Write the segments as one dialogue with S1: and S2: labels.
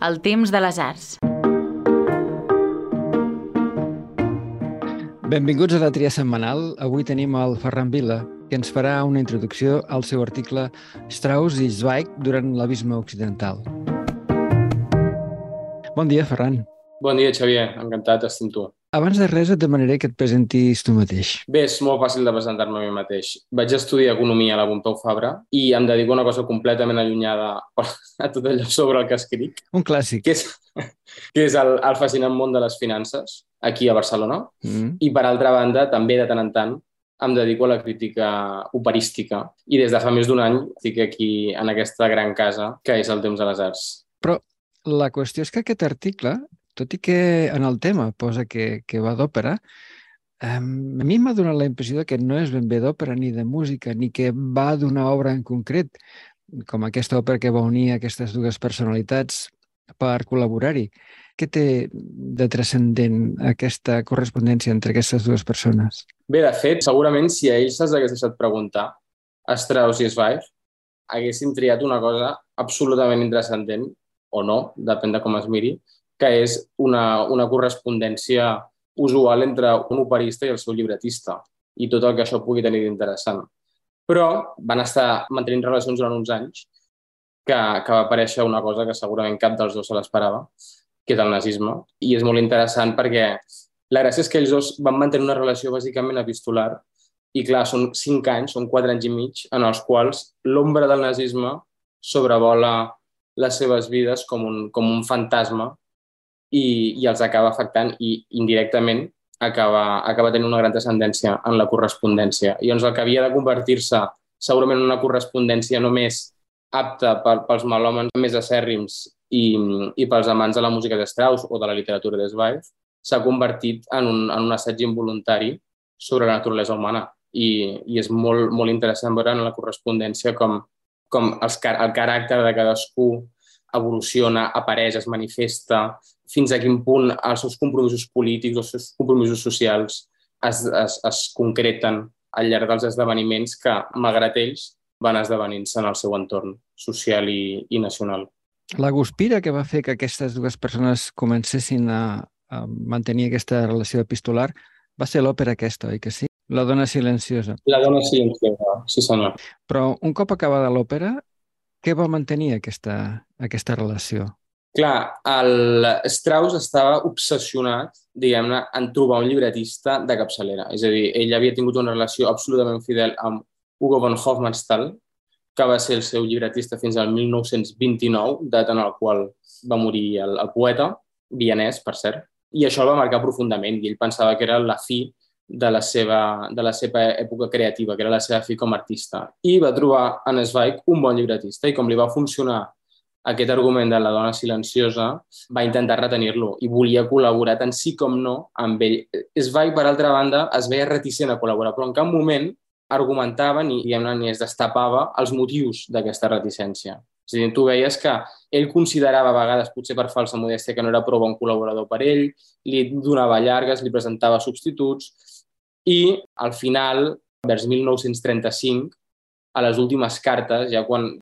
S1: el temps de les arts.
S2: Benvinguts a la tria setmanal. Avui tenim el Ferran Vila, que ens farà una introducció al seu article Strauss i Zweig durant l'abisme occidental. Bon dia, Ferran.
S3: Bon dia, Xavier. Encantat d'estar amb tu.
S2: Abans de res et demanaré que et presentis tu mateix.
S3: Bé, és molt fàcil de presentar-me a mi mateix. Vaig estudiar Economia a la Pompeu Fabra i em dedico a una cosa completament allunyada a tot allò sobre el que escric.
S2: Un clàssic.
S3: Que és, que és el, el fascinant món de les finances, aquí a Barcelona. Mm. I, per altra banda, també de tant en tant em dedico a la crítica operística i des de fa més d'un any estic aquí en aquesta gran casa que és el Temps de les Arts.
S2: Però la qüestió és que aquest article tot i que en el tema posa que, que va d'òpera, a mi m'ha donat la impressió que no és ben bé d'òpera ni de música, ni que va d'una obra en concret, com aquesta òpera que va unir aquestes dues personalitats per col·laborar-hi. Què té de transcendent aquesta correspondència entre aquestes dues persones?
S3: Bé, de fet, segurament si a ells se'ls hagués deixat preguntar, Strauss i Zweig, haguessin triat una cosa absolutament intrascendent, o no, depèn de com es miri, que és una, una correspondència usual entre un operista i el seu llibretista i tot el que això pugui tenir d'interessant. Però van estar mantenint relacions durant uns anys que, que va aparèixer una cosa que segurament cap dels dos se l'esperava, que és el nazisme. I és molt interessant perquè la gràcia és que ells dos van mantenir una relació bàsicament epistolar i clar, són cinc anys, són quatre anys i mig, en els quals l'ombra del nazisme sobrevola les seves vides com un, com un fantasma i, i els acaba afectant i indirectament acaba, acaba tenint una gran transcendència en la correspondència. I doncs el que havia de convertir-se segurament en una correspondència només apta per, pels malòmens més acèrrims i, i pels amants de la música de Strauss o de la literatura de Zweig, s'ha convertit en un, en un assaig involuntari sobre la naturalesa humana. I, i és molt, molt interessant veure en la correspondència com, com els, el caràcter de cadascú evoluciona, apareix, es manifesta, fins a quin punt els seus compromisos polítics, els seus compromisos socials es, es, es concreten al llarg dels esdeveniments que, malgrat ells, van esdevenint-se en el seu entorn social i, i nacional.
S2: La guspira que va fer que aquestes dues persones comencessin a, a mantenir aquesta relació epistolar va ser l'òpera aquesta, oi que sí? La dona silenciosa.
S3: La dona silenciosa, sí senyor.
S2: Però un cop acabada l'òpera, què va mantenir aquesta, aquesta relació?
S3: Clar, el Strauss estava obsessionat, diguem-ne, en trobar un llibretista de capçalera. És a dir, ell havia tingut una relació absolutament fidel amb Hugo von Hofmannsthal, que va ser el seu llibretista fins al 1929, data en el qual va morir el, el poeta, vienès, per cert, i això el va marcar profundament, i ell pensava que era la fi de la seva, de la seva època creativa, que era la seva fi com a artista. I va trobar en Zweig un bon llibretista, i com li va funcionar aquest argument de la dona silenciosa, va intentar retenir-lo i volia col·laborar tant sí com no amb ell. Zweig, per altra banda, es veia reticent a col·laborar, però en cap moment argumentava ni, ni es destapava els motius d'aquesta reticència. És a dir, tu veies que ell considerava a vegades, potser per falsa modèstia, que no era prou bon col·laborador per ell, li donava llargues, li presentava substituts i al final, vers 1935, a les últimes cartes, ja quan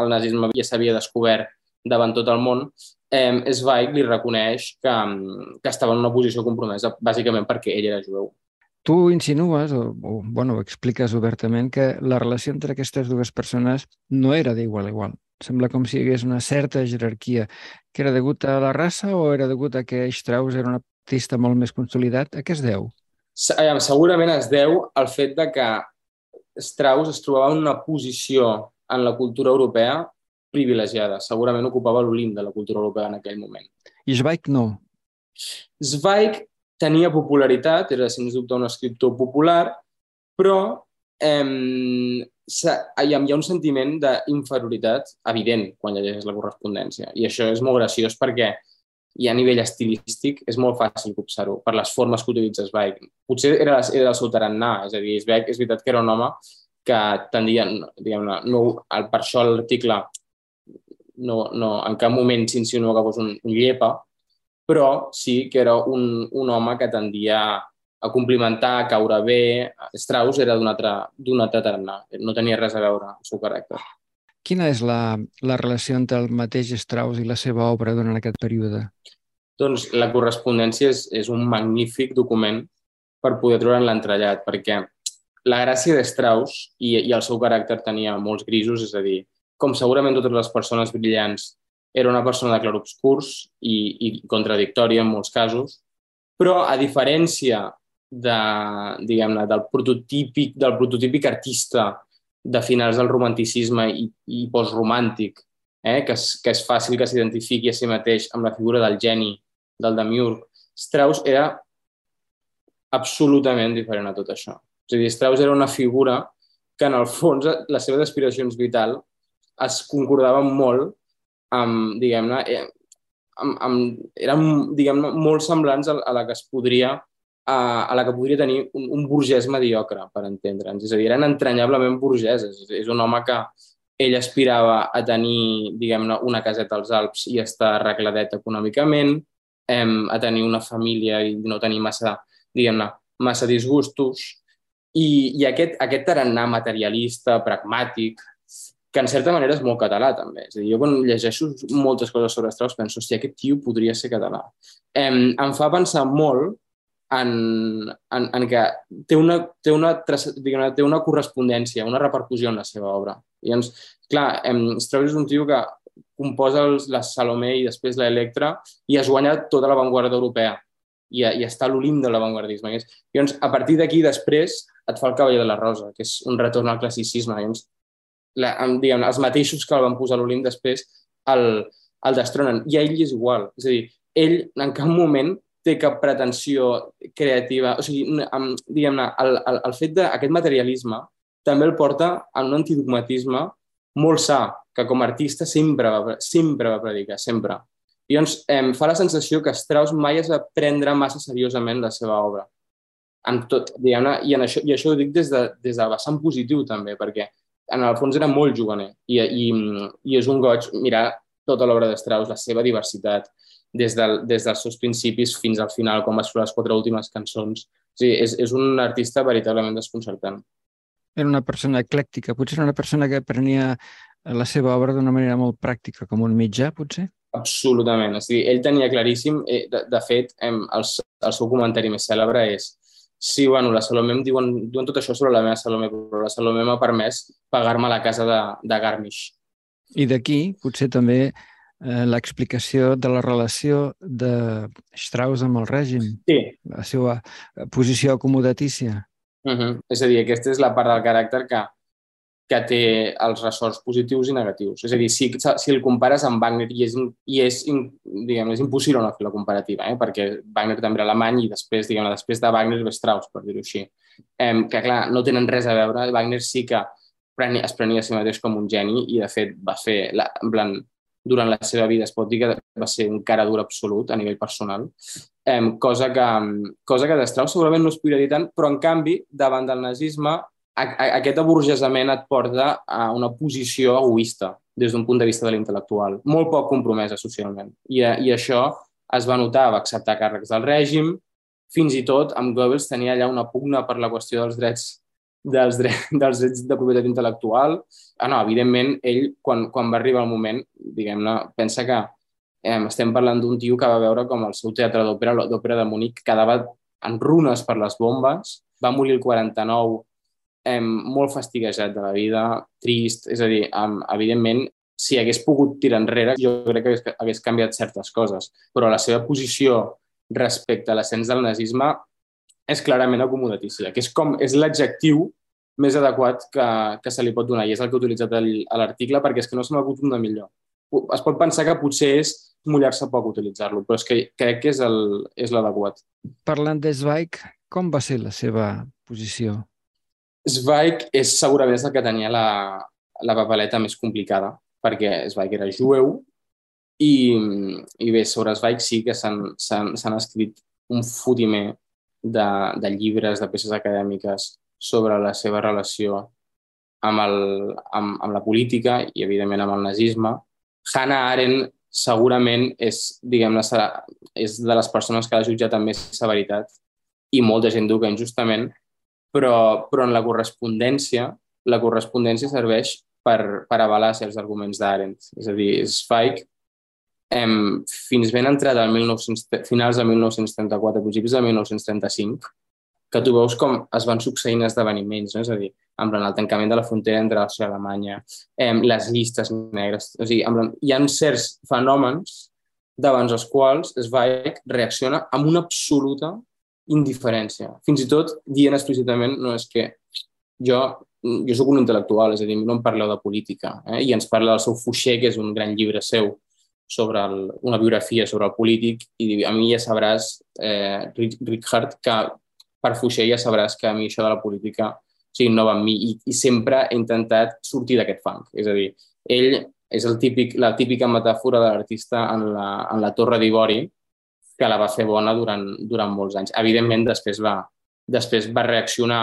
S3: el nazisme ja s'havia descobert davant tot el món, eh, Zweig li reconeix que, que estava en una posició compromesa bàsicament perquè ell era jueu.
S2: Tu insinues, o, o bueno, expliques obertament, que la relació entre aquestes dues persones no era d'igual a igual. Sembla com si hi hagués una certa jerarquia. Que era degut a la raça o era degut a que Strauss era un artista molt més consolidat? A què es deu?
S3: Segurament es deu al fet de que Strauss es trobava en una posició en la cultura europea privilegiada. Segurament ocupava l'Olimp de la cultura europea en aquell moment.
S2: I Zweig no?
S3: Zweig tenia popularitat, era sens dubte un escriptor popular, però eh, hi ha un sentiment d'inferioritat evident quan llegeixes la correspondència. I això és molt graciós perquè i a nivell estilístic és molt fàcil copsar-ho per les formes que utilitza Zweig. Potser era, era el seu tarannà, és a dir, Zweig és veritat que era un home que tendien, diguem-ne, no, el, per això l'article no, no, en cap moment s'insinua que fos un, un llepa, però sí que era un, un home que tendia a complimentar, a caure bé. Strauss era d'un altre, altre tarannà, no tenia res a veure amb el seu caràcter.
S2: Quina és la, la relació entre el mateix Strauss i la seva obra durant aquest període?
S3: Doncs la correspondència és, és un magnífic document per poder trobar en l'entrellat, perquè la gràcia de Strauss i, i el seu caràcter tenia molts grisos, és a dir, com segurament totes les persones brillants, era una persona de clarobscurs i, i contradictòria en molts casos, però a diferència de, diguem-ne, del prototípic, del prototípic artista de finals del romanticisme i, i postromàntic, eh, que, és, que és fàcil que s'identifiqui a si mateix amb la figura del geni, del Demiurg, Strauss era absolutament diferent a tot això. És a dir, Strauss era una figura que en el fons les seves aspiracions vital es concordaven molt amb, diguem-ne, eh, amb, amb, eren, diguem molt semblants a, a la que es podria a, a la que podria tenir un, un burgès mediocre, per entendre'ns. És a dir, eren entranyablement burgeses. És un home que ell aspirava a tenir, diguem-ne, una caseta als Alps i estar arregladet econòmicament, em, a tenir una família i no tenir massa, diguem-ne, massa disgustos. I, i aquest, aquest tarannà materialista, pragmàtic, que en certa manera és molt català també. És a dir, jo quan llegeixo moltes coses sobre Strauss penso, hòstia, aquest tio podria ser català. Em, em fa pensar molt en, en, en que té una, té, una, diguem, té una correspondència, una repercussió en la seva obra. I doncs, clar, em, Strauss és un tio que composa els, la Salomé i després l'Electra i es guanya tota l'avantguarda europea i, i està a l'olim de l'avantguardisme. I doncs, a partir d'aquí, després, et fa el Cavaller de la Rosa, que és un retorn al classicisme. Doncs, la, diguem, els mateixos que el van posar a l'Olimp després el, el destronen. I a ell és igual. És a dir, ell en cap moment té cap pretensió creativa. O sigui, diguem-ne, el, el, el fet d'aquest materialisme també el porta a un antidogmatisme molt sa, que com a artista sempre va, sempre va predicar, sempre. I doncs em fa la sensació que Strauss mai es va prendre massa seriosament la seva obra. En tot, i, en això, i això ho dic des de, des de vessant positiu també, perquè en el fons era molt juganer i, i, i és un goig mirar tota l'obra de Strauss, la seva diversitat, des, del, des dels seus principis fins al final, com va escriure les quatre últimes cançons. O sigui, és, és un artista veritablement desconcertant.
S2: Era una persona eclèctica, potser era una persona que prenia la seva obra d'una manera molt pràctica, com un mitjà, potser?
S3: Absolutament. O sigui, ell tenia claríssim, eh, de, de fet, el, el seu comentari més cèlebre és sí, bueno, la Salomé em diuen, diuen tot això sobre la meva Salomé, però la Salomé m'ha permès pagar-me la casa de, de Garmisch.
S2: I d'aquí potser també eh, l'explicació de la relació de Strauss amb el règim,
S3: sí.
S2: la seva posició acomodatícia.
S3: Uh -huh. És a dir, aquesta és la part del caràcter que, que té els ressorts positius i negatius. És a dir, si, si el compares amb Wagner i és, i és, diguem, és impossible no fer la comparativa, eh? perquè Wagner també era alemany i després, diguem després de Wagner ve Strauss, per dir-ho així. Eh, que clar, no tenen res a veure. Wagner sí que prenia, es prenia a si mateix com un geni i de fet va fer, la, en plan, durant la seva vida es pot dir que va ser un cara dur absolut a nivell personal, eh, cosa, que, cosa que de segurament no es podria dir tant, però en canvi, davant del nazisme, aquest aburgesament et porta a una posició egoista des d'un punt de vista de l'intel·lectual, molt poc compromesa socialment. I, I això es va notar, va acceptar càrrecs del règim, fins i tot amb Goebbels tenia allà una pugna per la qüestió dels drets dels, drets, dels drets de propietat intel·lectual. Ah, no, evidentment, ell, quan, quan va arribar el moment, diguem-ne, pensa que eh, estem parlant d'un tio que va veure com el seu teatre d'òpera, d'òpera de Munic, quedava en runes per les bombes, va morir el 49 eh, molt fastiguejat de la vida, trist, és a dir, um, evidentment, si hagués pogut tirar enrere, jo crec que hagués, hagués canviat certes coses, però la seva posició respecte a l'ascens del nazisme és clarament acomodatícia, que és com és l'adjectiu més adequat que, que se li pot donar i és el que he utilitzat a l'article perquè és que no se m'acut un de millor. Es pot pensar que potser és mullar-se poc utilitzar-lo, però és que crec que és l'adequat.
S2: Parlant de Zweig, com va ser la seva posició?
S3: Zweig és segurament el que tenia la, la papeleta més complicada, perquè Zweig era jueu i, i bé, sobre Zweig sí que s'han escrit un fotimer de, de llibres, de peces acadèmiques sobre la seva relació amb, el, amb, amb la política i, evidentment, amb el nazisme. Hannah Arendt segurament és, diguem-ne, és de les persones que ha jutjat amb més severitat i molta gent diu que injustament, però, però en la correspondència, la correspondència serveix per, per avalar certs arguments d'Arendt. És a dir, Zweig, em, fins ben entrat al 1900, finals de 1934, principis de 1935, que tu veus com es van succeint esdeveniments, no? és a dir, amb el tancament de la frontera entre Rússia i Alemanya, eh, les llistes negres, o sigui, amb, hi ha certs fenòmens davant els quals Zweig reacciona amb una absoluta indiferència. Fins i tot dient explícitament, no és que jo, jo sóc un intel·lectual, és a dir, no em parleu de política, eh? i ens parla del seu Fouché, que és un gran llibre seu, sobre el, una biografia sobre el polític, i a mi ja sabràs, eh, Richard, que per Fouché ja sabràs que a mi això de la política o sigui, no va amb mi i, i sempre he intentat sortir d'aquest fang. És a dir, ell és el típic, la típica metàfora de l'artista en, la, en la Torre d'Ivori, que la va fer bona durant, durant molts anys. Evidentment, després va, després va reaccionar,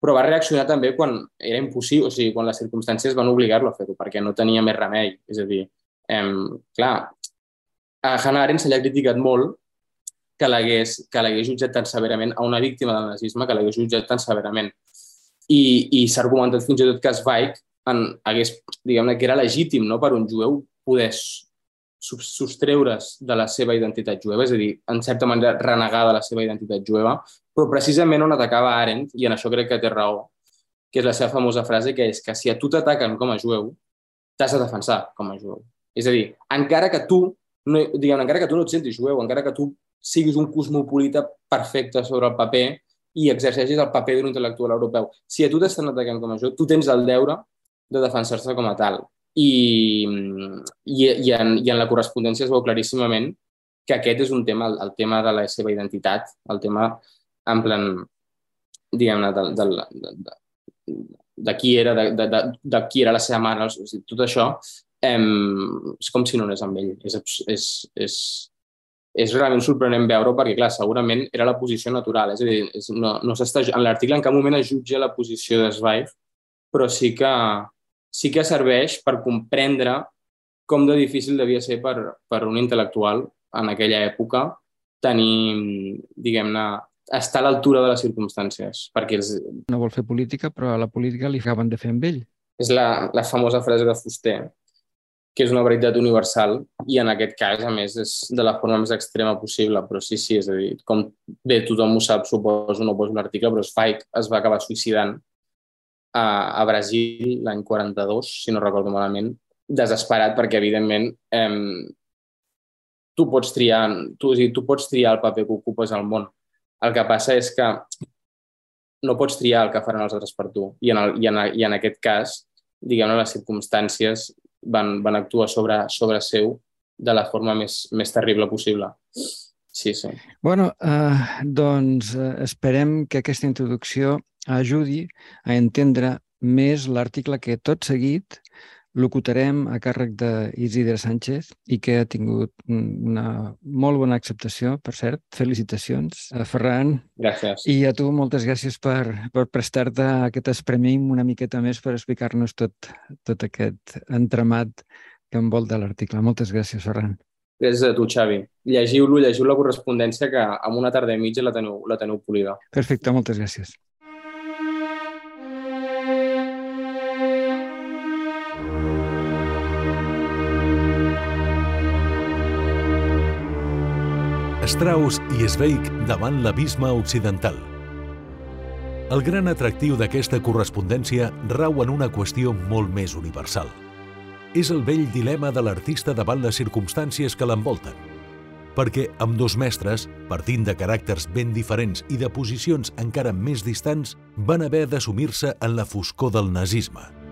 S3: però va reaccionar també quan era impossible, o sigui, quan les circumstàncies van obligar-lo a fer-ho, perquè no tenia més remei. És a dir, eh, clar, a Hannah Arendt se li ha criticat molt que l'hagués jutjat tan severament a una víctima del nazisme, que l'hagués jutjat tan severament. I, i s'ha argumentat fins i tot que Zweig en, hagués, diguem-ne, que era legítim no, per un jueu poder sostreure's de la seva identitat jueva, és a dir, en certa manera renegar de la seva identitat jueva, però precisament on atacava Arendt, i en això crec que té raó, que és la seva famosa frase, que és que si a tu t'ataquen com a jueu, t'has de defensar com a jueu. És a dir, encara que tu, no, diguem, encara que tu no et sentis jueu, encara que tu siguis un cosmopolita perfecte sobre el paper i exerceixis el paper d'un intel·lectual europeu, si a tu t'estan atacant com a jueu, tu tens el deure de defensar-se com a tal. I, i, i, en, I en la correspondència es veu claríssimament que aquest és un tema, el, el tema de la seva identitat, el tema en plan, diguem-ne, de, de, de, de, de qui era, de, de, de, de qui era la seva mare, o sigui, tot això em, és com si no anés amb ell. És, és, és, és realment sorprenent veure perquè, clar, segurament era la posició natural. És a dir, és, no, no s'està, en l'article en cap moment es jutja la posició de Zweig, però sí que, sí que serveix per comprendre com de difícil devia ser per, per un intel·lectual en aquella època tenir, diguem-ne, estar a l'altura de les circumstàncies. Perquè els...
S2: No vol fer política, però a la política li acaben de fer amb ell.
S3: És la, la famosa frase de Fuster, que és una veritat universal i en aquest cas, a més, és de la forma més extrema possible. Però sí, sí, és a dir, com bé tothom ho sap, suposo, no poso l'article, però Spike es va acabar suïcidant a, a Brasil l'any 42, si no recordo malament, desesperat perquè, evidentment, eh, tu pots triar, tu, o sigui, tu pots triar el paper que ocupes al món. El que passa és que no pots triar el que faran els altres per tu. I en, el, i en, i en aquest cas, diguem-ne, les circumstàncies van, van actuar sobre, sobre seu de la forma més, més terrible possible. Sí, sí.
S2: Bueno, eh, doncs eh, esperem que aquesta introducció ajudi a entendre més l'article que tot seguit locutarem a càrrec d'Isidre Sánchez i que ha tingut una molt bona acceptació, per cert. Felicitacions a Ferran.
S3: Gràcies.
S2: I a tu moltes gràcies per, per prestar-te aquest espremim una miqueta més per explicar-nos tot, tot aquest entramat que envolta l'article. Moltes gràcies, Ferran.
S3: Gràcies a tu, Xavi. Llegiu-lo, llegiu la correspondència que amb una tarda i mitja la teniu, la teniu polida.
S2: Perfecte, moltes gràcies.
S1: Strauss i Zweig davant l'abisme occidental. El gran atractiu d'aquesta correspondència rau en una qüestió molt més universal. És el vell dilema de l'artista davant les circumstàncies que l'envolten. Perquè amb dos mestres, partint de caràcters ben diferents i de posicions encara més distants, van haver d'assumir-se en la foscor del nazisme –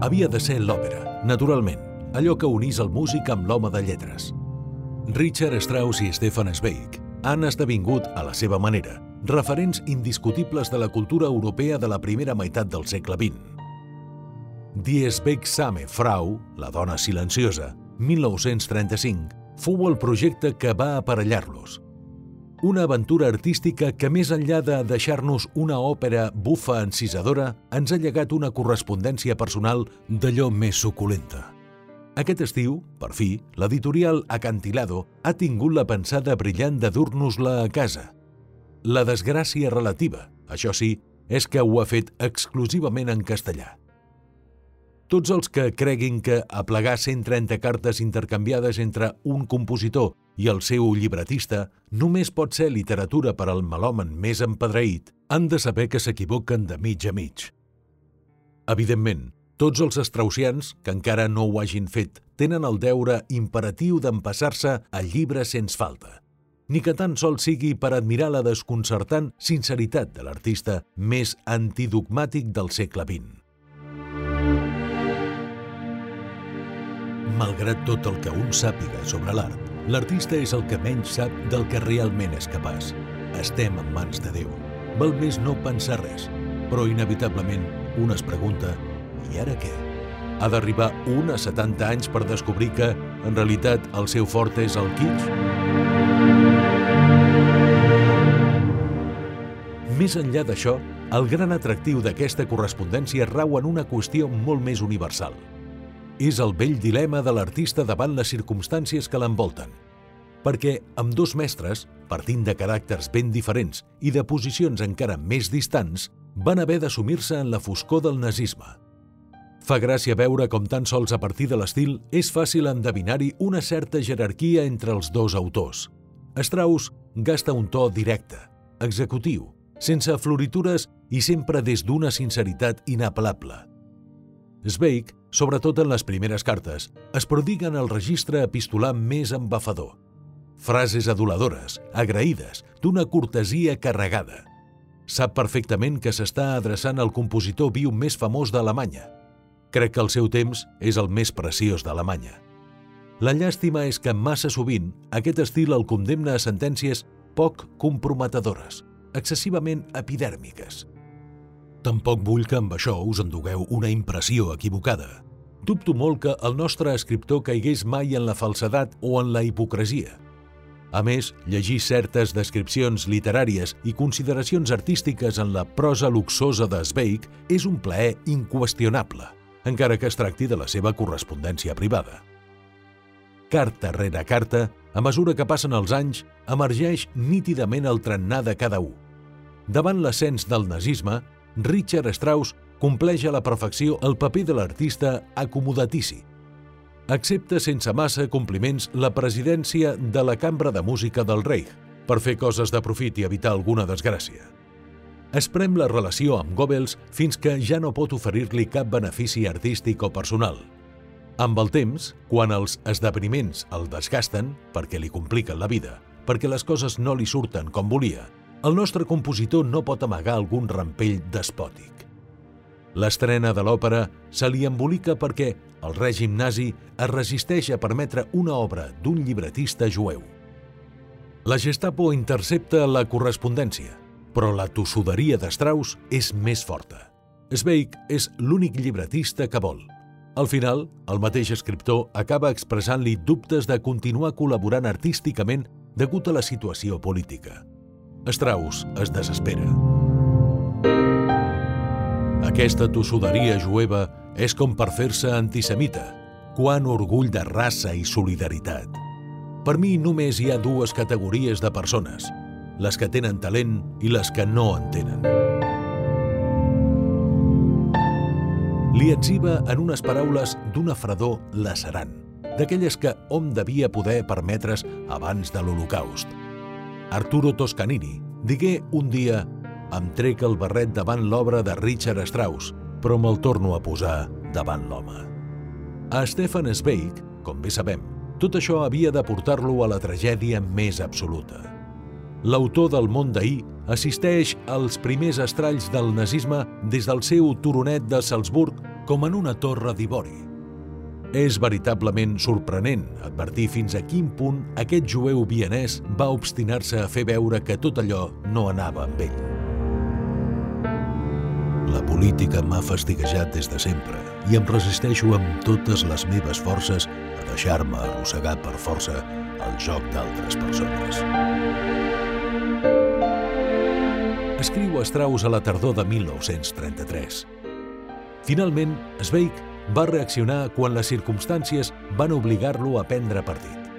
S1: havia de ser l'òpera, naturalment, allò que unís el músic amb l'home de lletres. Richard Strauss i Stefan Zweig han esdevingut, a la seva manera, referents indiscutibles de la cultura europea de la primera meitat del segle XX. Die Same Frau, la dona silenciosa, 1935, fou el projecte que va aparellar-los, una aventura artística que, més enllà de deixar-nos una òpera bufa encisadora, ens ha llegat una correspondència personal d'allò més suculenta. Aquest estiu, per fi, l'editorial Acantilado ha tingut la pensada brillant de dur-nos-la a casa. La desgràcia relativa, això sí, és que ho ha fet exclusivament en castellà. Tots els que creguin que aplegar 130 cartes intercanviades entre un compositor i el seu llibretista només pot ser literatura per al melòmen més empedreït, han de saber que s'equivoquen de mig a mig. Evidentment, tots els estrausians, que encara no ho hagin fet, tenen el deure imperatiu d'empassar-se el llibre sense falta, ni que tan sol sigui per admirar la desconcertant sinceritat de l'artista més antidogmàtic del segle XX. Malgrat tot el que un sàpiga sobre l'art, l'artista és el que menys sap del que realment és capaç. Estem en mans de Déu. Val més no pensar res, però inevitablement un es pregunta i ara què? Ha d'arribar un a 70 anys per descobrir que, en realitat, el seu fort és el kitsch? Més enllà d'això, el gran atractiu d'aquesta correspondència rau en una qüestió molt més universal – és el vell dilema de l'artista davant les circumstàncies que l'envolten. Perquè amb dos mestres, partint de caràcters ben diferents i de posicions encara més distants, van haver d'assumir-se en la foscor del nazisme. Fa gràcia veure com tan sols a partir de l'estil és fàcil endevinar-hi una certa jerarquia entre els dos autors. Strauss gasta un to directe, executiu, sense floritures i sempre des d'una sinceritat inapel·lable. Zweig sobretot en les primeres cartes, es prodiguen el registre epistolar més embafador. Frases aduladores, agraïdes, d'una cortesia carregada. Sap perfectament que s'està adreçant al compositor viu més famós d'Alemanya. Crec que el seu temps és el més preciós d'Alemanya. La llàstima és que massa sovint aquest estil el condemna a sentències poc comprometedores, excessivament epidèrmiques, Tampoc vull que amb això us endugueu una impressió equivocada. Dubto molt que el nostre escriptor caigués mai en la falsedat o en la hipocresia. A més, llegir certes descripcions literàries i consideracions artístiques en la prosa luxosa de Zweig és un plaer inqüestionable, encara que es tracti de la seva correspondència privada. Carta rere carta, a mesura que passen els anys, emergeix nítidament el trennar de cada un. Davant l'ascens del nazisme, Richard Strauss compleix a la perfecció el paper de l'artista acomodatici. Accepta sense massa compliments la presidència de la Cambra de Música del Reich per fer coses de profit i evitar alguna desgràcia. Es prem la relació amb Goebbels fins que ja no pot oferir-li cap benefici artístic o personal. Amb el temps, quan els esdeveniments el desgasten perquè li compliquen la vida, perquè les coses no li surten com volia, el nostre compositor no pot amagar algun rampell despòtic. L'estrena de l'òpera se li embolica perquè el règim nazi es resisteix a permetre una obra d'un llibretista jueu. La Gestapo intercepta la correspondència, però la tossuderia de Strauss és més forta. Zweig és l'únic llibretista que vol. Al final, el mateix escriptor acaba expressant-li dubtes de continuar col·laborant artísticament degut a la situació política. Strauss es desespera. Aquesta tossuderia jueva és com per fer-se antisemita. Quant orgull de raça i solidaritat. Per mi només hi ha dues categories de persones, les que tenen talent i les que no en tenen. Li etziba en unes paraules d'una fredor lacerant, d'aquelles que hom devia poder permetre's abans de l'Holocaust. Arturo Toscanini digué un dia «Em trec el barret davant l'obra de Richard Strauss, però me'l torno a posar davant l'home». A Stefan Zweig, com bé sabem, tot això havia de portar-lo a la tragèdia més absoluta. L'autor del món d'ahir assisteix als primers estralls del nazisme des del seu turonet de Salzburg com en una torre d'ivori. És veritablement sorprenent advertir fins a quin punt aquest jueu vienès va obstinar-se a fer veure que tot allò no anava amb ell. La política m'ha fastiguejat des de sempre i em resisteixo amb totes les meves forces a deixar-me arrossegar per força al joc d'altres persones. Escriu Strauss a la tardor de 1933. Finalment, Zweig va reaccionar quan les circumstàncies van obligar-lo a prendre partit.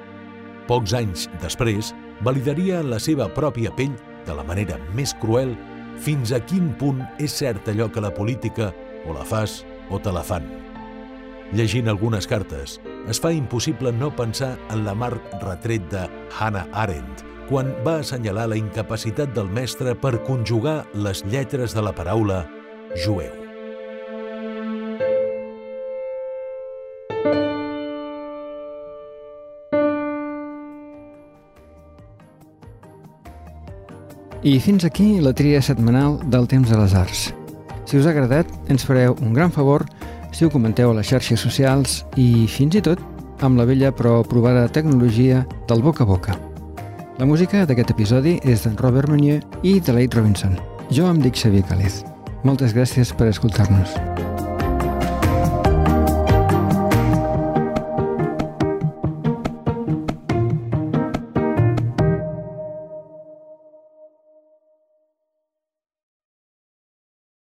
S1: Pocs anys després, validaria en la seva pròpia pell, de la manera més cruel, fins a quin punt és cert allò que la política o la fas o te la fan. Llegint algunes cartes, es fa impossible no pensar en l'amarg retret de Hannah Arendt, quan va assenyalar la incapacitat del mestre per conjugar les lletres de la paraula jueu.
S2: I fins aquí la tria setmanal del Temps de les Arts. Si us ha agradat, ens fareu un gran favor si ho comenteu a les xarxes socials i, fins i tot, amb la vella però provada tecnologia del boca a boca. La música d'aquest episodi és d'en Robert Meunier i de Leigh Robinson. Jo em dic Xavier Calez. Moltes gràcies per escoltar-nos.